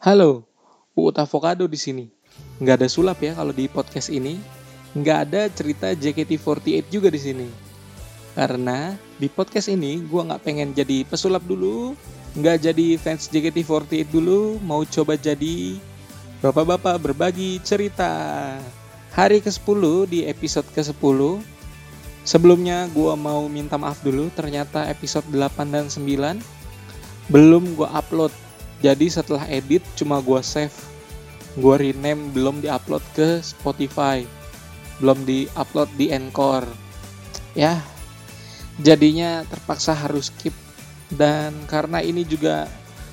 Halo, Uut Avocado di sini. Nggak ada sulap ya kalau di podcast ini. Nggak ada cerita JKT48 juga di sini. Karena di podcast ini gue nggak pengen jadi pesulap dulu, nggak jadi fans JKT48 dulu, mau coba jadi bapak-bapak berbagi cerita. Hari ke-10 di episode ke-10 Sebelumnya gue mau minta maaf dulu, ternyata episode 8 dan 9 belum gue upload. Jadi setelah edit cuma gue save, gue rename belum diupload ke Spotify, belum diupload di Anchor. Ya, jadinya terpaksa harus skip dan karena ini juga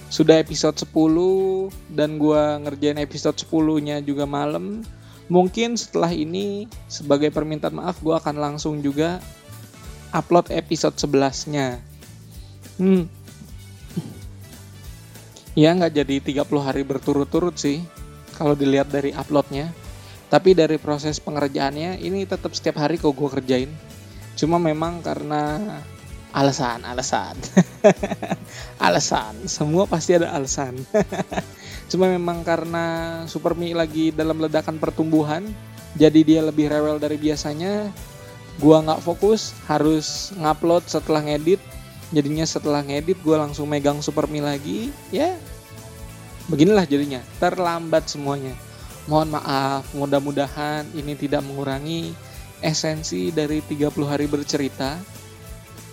sudah episode 10 dan gue ngerjain episode 10 nya juga malam mungkin setelah ini sebagai permintaan maaf gue akan langsung juga upload episode 11 nya hmm. Ya nggak jadi 30 hari berturut-turut sih kalau dilihat dari uploadnya. Tapi dari proses pengerjaannya ini tetap setiap hari kok gue kerjain. Cuma memang karena alasan alasan. Alasan. Semua pasti ada alasan. Cuma memang karena Supermi lagi dalam ledakan pertumbuhan, jadi dia lebih rewel dari biasanya. Gua nggak fokus, harus ngupload setelah ngedit. Jadinya setelah ngedit gue langsung megang Supermi lagi. Ya, beginilah jadinya. Terlambat semuanya. Mohon maaf, mudah-mudahan ini tidak mengurangi esensi dari 30 hari bercerita.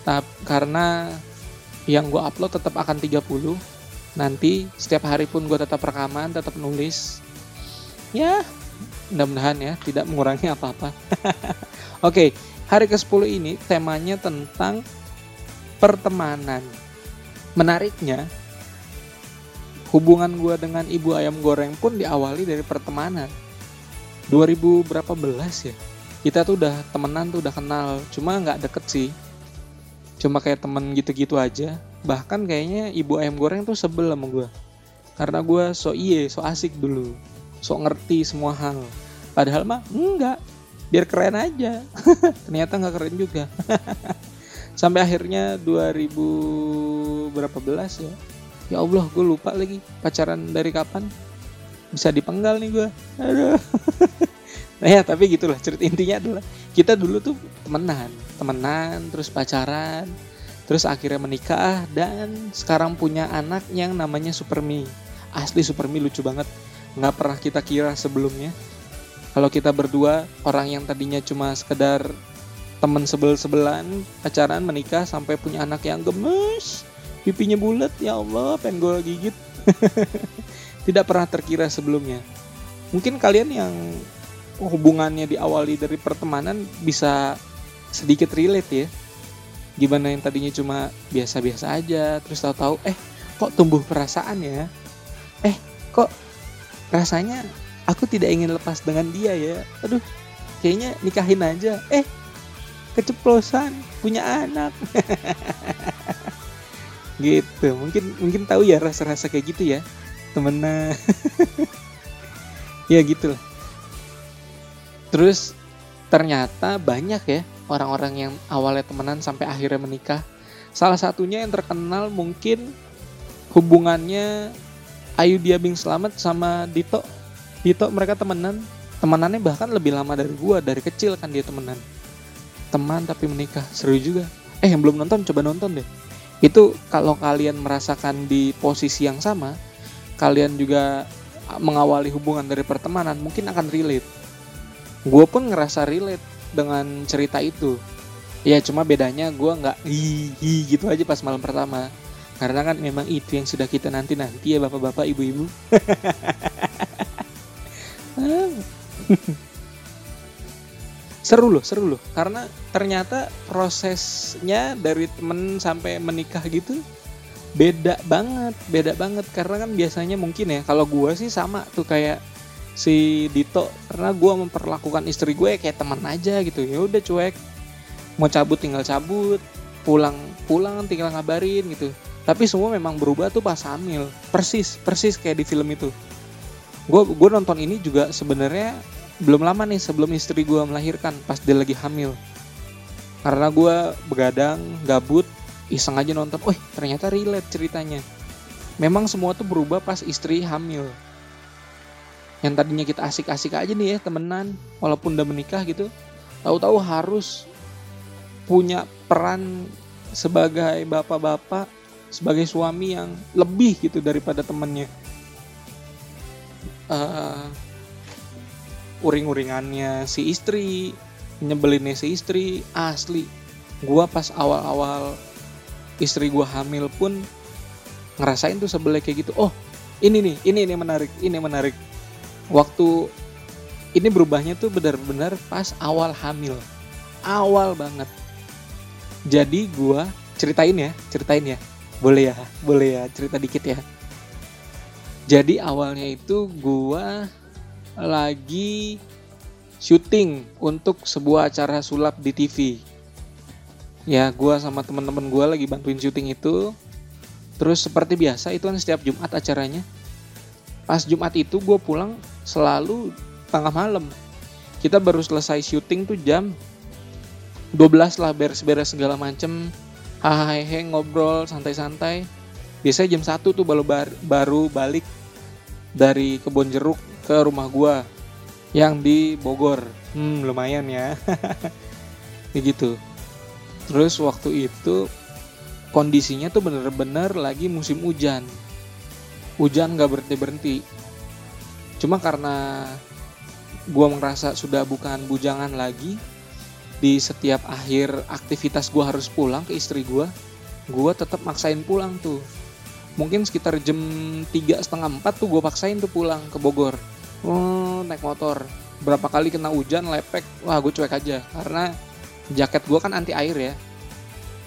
Tapi karena yang gue upload tetap akan 30 nanti setiap hari pun gue tetap rekaman tetap nulis ya mudah-mudahan ya tidak mengurangi apa-apa oke hari ke 10 ini temanya tentang pertemanan. Menariknya hubungan gue dengan ibu ayam goreng pun diawali dari pertemanan. 2000 berapa belas ya kita tuh udah temenan tuh udah kenal. Cuma nggak deket sih. Cuma kayak temen gitu-gitu aja. Bahkan kayaknya ibu ayam goreng tuh sebel sama gue karena gue so iye so asik dulu. So ngerti semua hal. Padahal mah enggak. Biar keren aja. Ternyata nggak keren juga sampai akhirnya 2000 berapa belas ya? Ya Allah gue lupa lagi pacaran dari kapan. Bisa dipenggal nih gue aduh. Nah ya tapi gitulah cerita intinya adalah kita dulu tuh temenan temenan terus pacaran terus akhirnya menikah dan sekarang punya anak yang namanya Supermi. Asli Supermi lucu banget. Nggak pernah kita kira sebelumnya. Kalau kita berdua orang yang tadinya cuma sekedar temen sebel-sebelan pacaran menikah sampai punya anak yang gemes. Pipinya bulat ya Allah pengen gue gigit. Tidak pernah terkira sebelumnya. Mungkin kalian yang hubungannya diawali dari pertemanan bisa sedikit relate ya. Gimana yang tadinya cuma biasa-biasa aja terus tahu-tahu eh kok tumbuh perasaan ya? Eh kok rasanya aku tidak ingin lepas dengan dia ya? Aduh kayaknya nikahin aja. Eh keceplosan punya anak gitu mungkin mungkin tahu ya rasa-rasa kayak gitu ya temennya ya gitu terus ternyata banyak ya orang-orang yang awalnya temenan sampai akhirnya menikah. Salah satunya yang terkenal mungkin hubungannya Ayu Dia Bing Slamet sama Dito. Dito mereka temenan, temenannya bahkan lebih lama dari gua, dari kecil kan dia temenan. Teman tapi menikah, seru juga. Eh yang belum nonton coba nonton deh. Itu kalau kalian merasakan di posisi yang sama, kalian juga mengawali hubungan dari pertemanan, mungkin akan relate. Gue pun ngerasa relate dengan cerita itu ya cuma bedanya gue nggak hi gitu aja pas malam pertama karena kan memang itu yang sudah kita nanti nanti ya bapak-bapak ibu-ibu seru loh seru loh. Karena ternyata prosesnya dari temen sampai menikah gitu beda banget beda banget. Karena kan biasanya mungkin ya kalau gue sih sama tuh kayak si Dito. Karena gue memperlakukan istri gue kayak teman aja gitu. Ya udah cuek mau cabut tinggal cabut pulang pulang tinggal ngabarin gitu. Tapi semua memang berubah tuh pas hamil. Persis persis kayak di film itu. Gue gue nonton ini juga sebenarnya belum lama nih sebelum istri gue melahirkan pas dia lagi hamil. Karena gue begadang gabut iseng aja nonton, wih ternyata relate ceritanya. Memang semua tuh berubah pas istri hamil. Yang tadinya kita asik-asik aja nih ya temenan walaupun udah menikah gitu tahu-tahu harus punya peran sebagai bapak-bapak sebagai suami yang lebih gitu daripada temennya. Uh, uring-uringannya si istri nyebelinnya si istri asli. Gua pas awal-awal istri gua hamil pun ngerasain tuh sebelah kayak gitu. Oh ini nih ini ini menarik ini menarik. Waktu ini berubahnya tuh benar-benar pas awal hamil. Awal banget. Jadi gua ceritain ya ceritain ya. Boleh ya boleh ya cerita dikit ya. Jadi awalnya itu gua lagi syuting untuk sebuah acara sulap di TV ya gua sama teman-teman gua lagi bantuin syuting itu Terus seperti biasa itu kan setiap Jumat acaranya. Pas Jumat itu gue pulang selalu tengah malam. Kita baru selesai syuting tuh jam 12 lah beres-beres segala macem. Hahaha ngobrol santai-santai. Biasanya jam 1 tuh baru, baru balik dari kebun jeruk ke rumah gue yang di Bogor. Hmm lumayan ya. Kayak gitu. Terus waktu itu kondisinya tuh bener-bener lagi musim hujan hujan gak berhenti-berhenti cuma karena gue merasa sudah bukan bujangan lagi di setiap akhir aktivitas gue harus pulang ke istri gue gue tetap maksain pulang tuh mungkin sekitar jam tiga setengah empat tuh gue paksain tuh pulang ke Bogor oh, naik motor. Berapa kali kena hujan lepek wah gue cuek aja. Karena jaket gue kan anti air ya.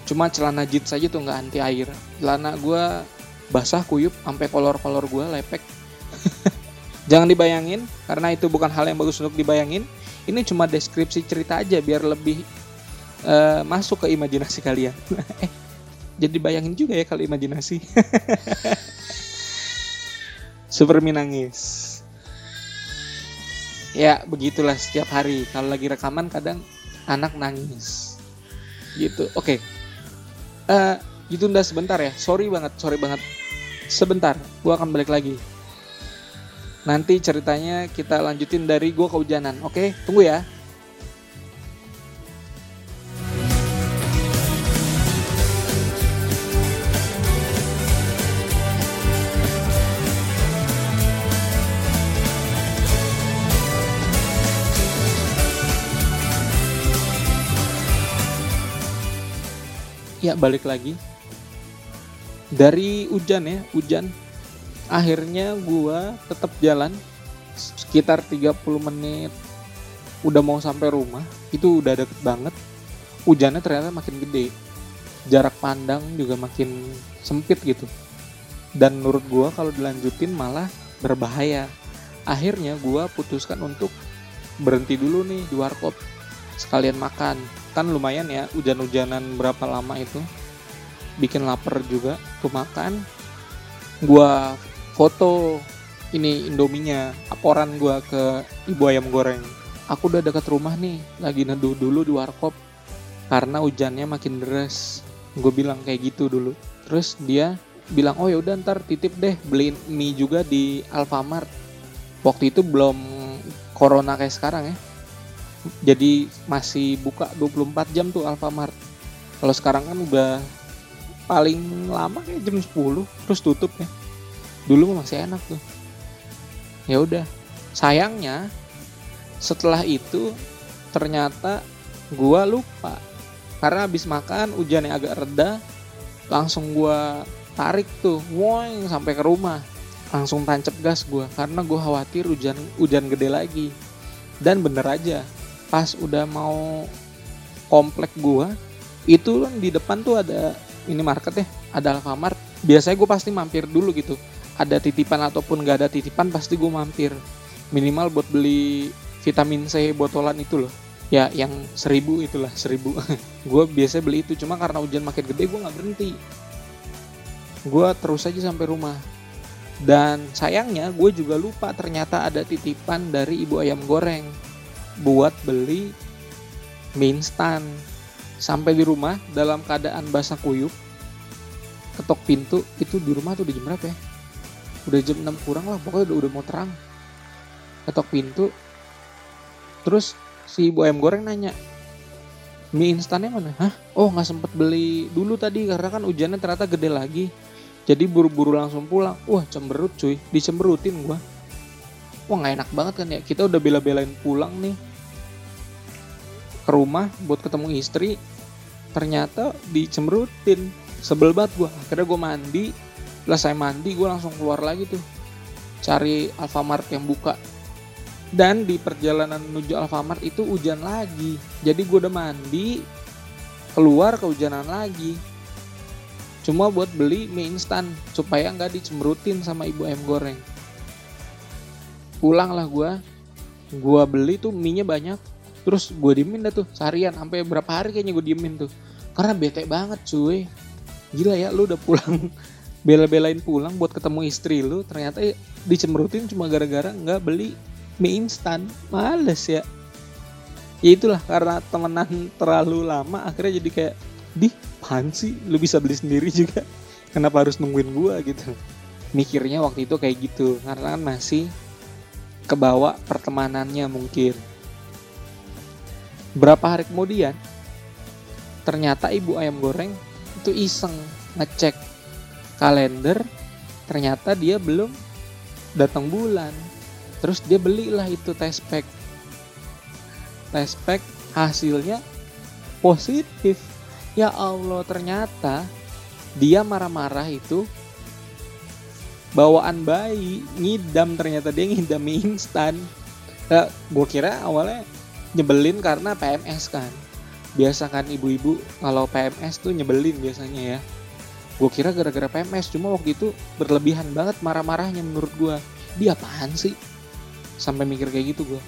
Cuma celana jeans saja tuh nggak anti air. Celana gue basah kuyup sampai kolor-kolor gue lepek. Jangan dibayangin karena itu bukan hal yang bagus untuk dibayangin. Ini cuma deskripsi cerita aja biar lebih uh, masuk ke imajinasi kalian. Eh jadi bayangin juga ya kalau imajinasi. Supermi nangis ya begitulah setiap hari. Kalau lagi rekaman kadang anak nangis. Gitu. Oke. Okay uh, ditunda sebentar ya. Sorry banget sorry banget. Sebentar gue akan balik lagi. Nanti ceritanya kita lanjutin dari gue kehujanan. Oke tunggu ya ya balik lagi. Dari hujan ya hujan. Akhirnya gua tetap jalan sekitar 30 menit. Udah mau sampai rumah itu udah deket banget. Hujannya ternyata makin gede. Jarak pandang juga makin sempit gitu. Dan menurut gua kalau dilanjutin malah berbahaya. Akhirnya gua putuskan untuk berhenti dulu nih di warkop. Sekalian makan kan lumayan ya hujan-hujanan berapa lama itu? Bikin lapar juga tuh makan. Gua foto ini indominya laporan gua ke ibu ayam goreng. Aku udah dekat rumah nih lagi neduh dulu di warkop karena hujannya makin deras. Gue bilang kayak gitu dulu. Terus dia bilang oh ya udah ntar titip deh beliin mie juga di Alfamart. Waktu itu belum corona kayak sekarang ya jadi masih buka 24 jam tuh Alfamart. Kalau sekarang kan udah paling lama kayak jam 10 terus tutup ya. Dulu masih enak tuh. Ya udah. Sayangnya setelah itu ternyata gua lupa. Karena habis makan hujan yang agak reda langsung gua tarik tuh woing sampai ke rumah. Langsung tancap gas gua karena gua khawatir hujan hujan gede lagi. Dan bener aja pas udah mau komplek gua itu kan di depan tuh ada ini market ya ada Alfamart. Biasanya gue pasti mampir dulu gitu. Ada titipan ataupun gak ada titipan pasti gue mampir. Minimal buat beli vitamin C botolan itu loh. Ya yang seribu itulah seribu. Gue biasa beli itu cuma karena hujan makin gede gue nggak berhenti. Gue terus aja sampai rumah. Dan sayangnya gue juga lupa ternyata ada titipan dari ibu ayam goreng buat beli mie instan sampai di rumah dalam keadaan basah kuyup ngetok pintu itu di rumah tuh udah jam berapa ya? Udah jam 6 kurang lah pokoknya udah, udah mau terang. Ngetok pintu terus si ibu ayam goreng nanya mie instannya mana? Hah? Oh nggak sempet beli dulu tadi karena kan hujannya ternyata gede lagi. Jadi buru-buru langsung pulang. Wah cemberut cuy dicemberutin gua. Wah nggak enak banget kan ya kita udah bela-belain pulang nih ke rumah buat ketemu istri ternyata dicemberutin sebel banget gue akhirnya gue mandi. Selesai mandi gue langsung keluar lagi tuh. Cari Alfamart yang buka. Dan di perjalanan menuju Alfamart itu hujan lagi. Jadi gue udah mandi keluar kehujanan lagi. Cuma buat beli mie instan supaya nggak dicemberutin sama ibu ayam goreng. Pulang lah gue gue beli tuh mie nya banyak terus gue diemin dah tuh seharian sampai berapa hari kayaknya gue diemin tuh. Karena bete banget cuy. Gila ya lu udah pulang bela-belain pulang buat ketemu istri lu ternyata dicemberutin cuma gara-gara nggak beli mie instan. Males ya. Ya itulah karena temenan terlalu lama akhirnya jadi kayak di pan sih? Lu bisa beli sendiri juga. Kenapa harus nungguin gua? gitu. Mikirnya waktu itu kayak gitu karena kan masih kebawa pertemanannya mungkin berapa hari kemudian ternyata ibu ayam goreng itu iseng ngecek kalender ternyata dia belum datang bulan. Terus dia belilah itu test pack. Test pack hasilnya positif. Ya Allah ternyata dia marah-marah itu bawaan bayi ngidam ternyata dia ngidam mie instan. Ya, gue kira awalnya nyebelin karena PMS kan. Biasa kan ibu-ibu kalau PMS tuh nyebelin biasanya ya. Gue kira gara-gara PMS cuma waktu itu berlebihan banget marah-marahnya menurut gue dia apaan sih? Sampai mikir kayak gitu gue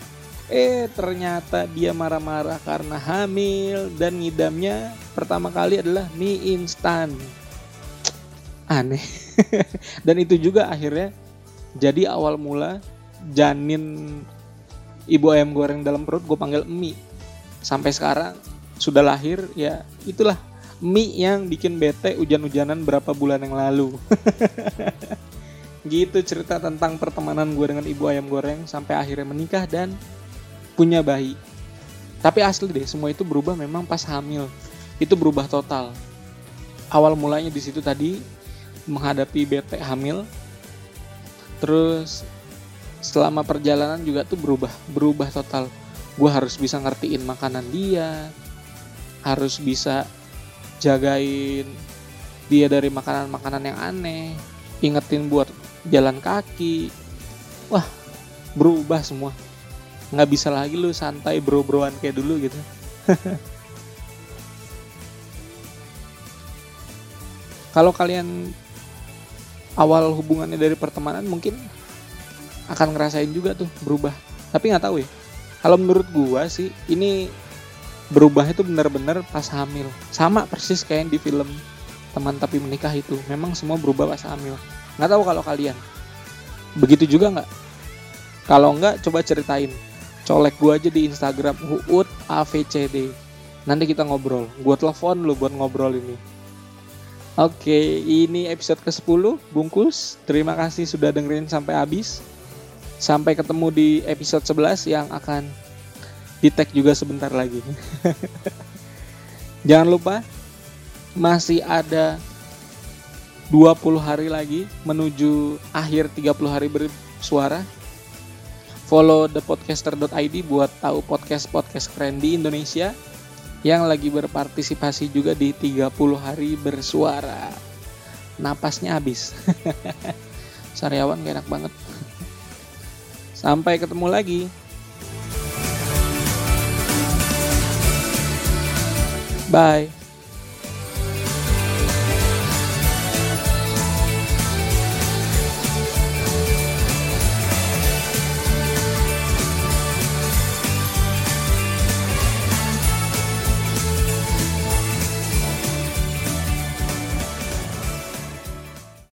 eh ternyata dia marah-marah karena hamil dan ngidamnya pertama kali adalah mie instan. Aneh. Dan itu juga akhirnya jadi awal mula janin ibu ayam goreng dalam perut gue panggil mie sampai sekarang sudah lahir ya itulah mie yang bikin bete hujan-hujanan berapa bulan yang lalu gitu cerita tentang pertemanan gue dengan ibu ayam goreng sampai akhirnya menikah dan punya bayi. Tapi asli deh, semua itu berubah memang pas hamil. Itu berubah total. Awal mulanya di situ tadi menghadapi bete hamil. Terus selama perjalanan juga tuh berubah, berubah total. Gue harus bisa ngertiin makanan dia, harus bisa jagain dia dari makanan-makanan yang aneh, ingetin buat jalan kaki. Wah berubah semua. Nggak bisa lagi lu santai bro-broan kayak dulu gitu. Kalau kalian awal hubungannya dari pertemanan mungkin akan ngerasain juga tuh berubah tapi nggak tahu ya kalau menurut gua sih ini berubah itu benar-benar pas hamil sama persis kayak di film teman tapi menikah itu memang semua berubah pas hamil Nggak tahu kalau kalian. Begitu juga nggak? Kalau nggak, coba ceritain. Colek gue aja di Instagram Huut AVCD. Nanti kita ngobrol. Gue telepon lu buat ngobrol ini. Oke, ini episode ke-10 Bungkus. Terima kasih sudah dengerin sampai habis. Sampai ketemu di episode 11 yang akan di tag juga sebentar lagi. Jangan lupa masih ada 20 hari lagi menuju akhir 30 hari bersuara. Follow thepodcaster.id buat tahu podcast-podcast keren di Indonesia yang lagi berpartisipasi juga di 30 hari bersuara. Napasnya habis. Sariawan gak enak banget. Sampai ketemu lagi. Bye.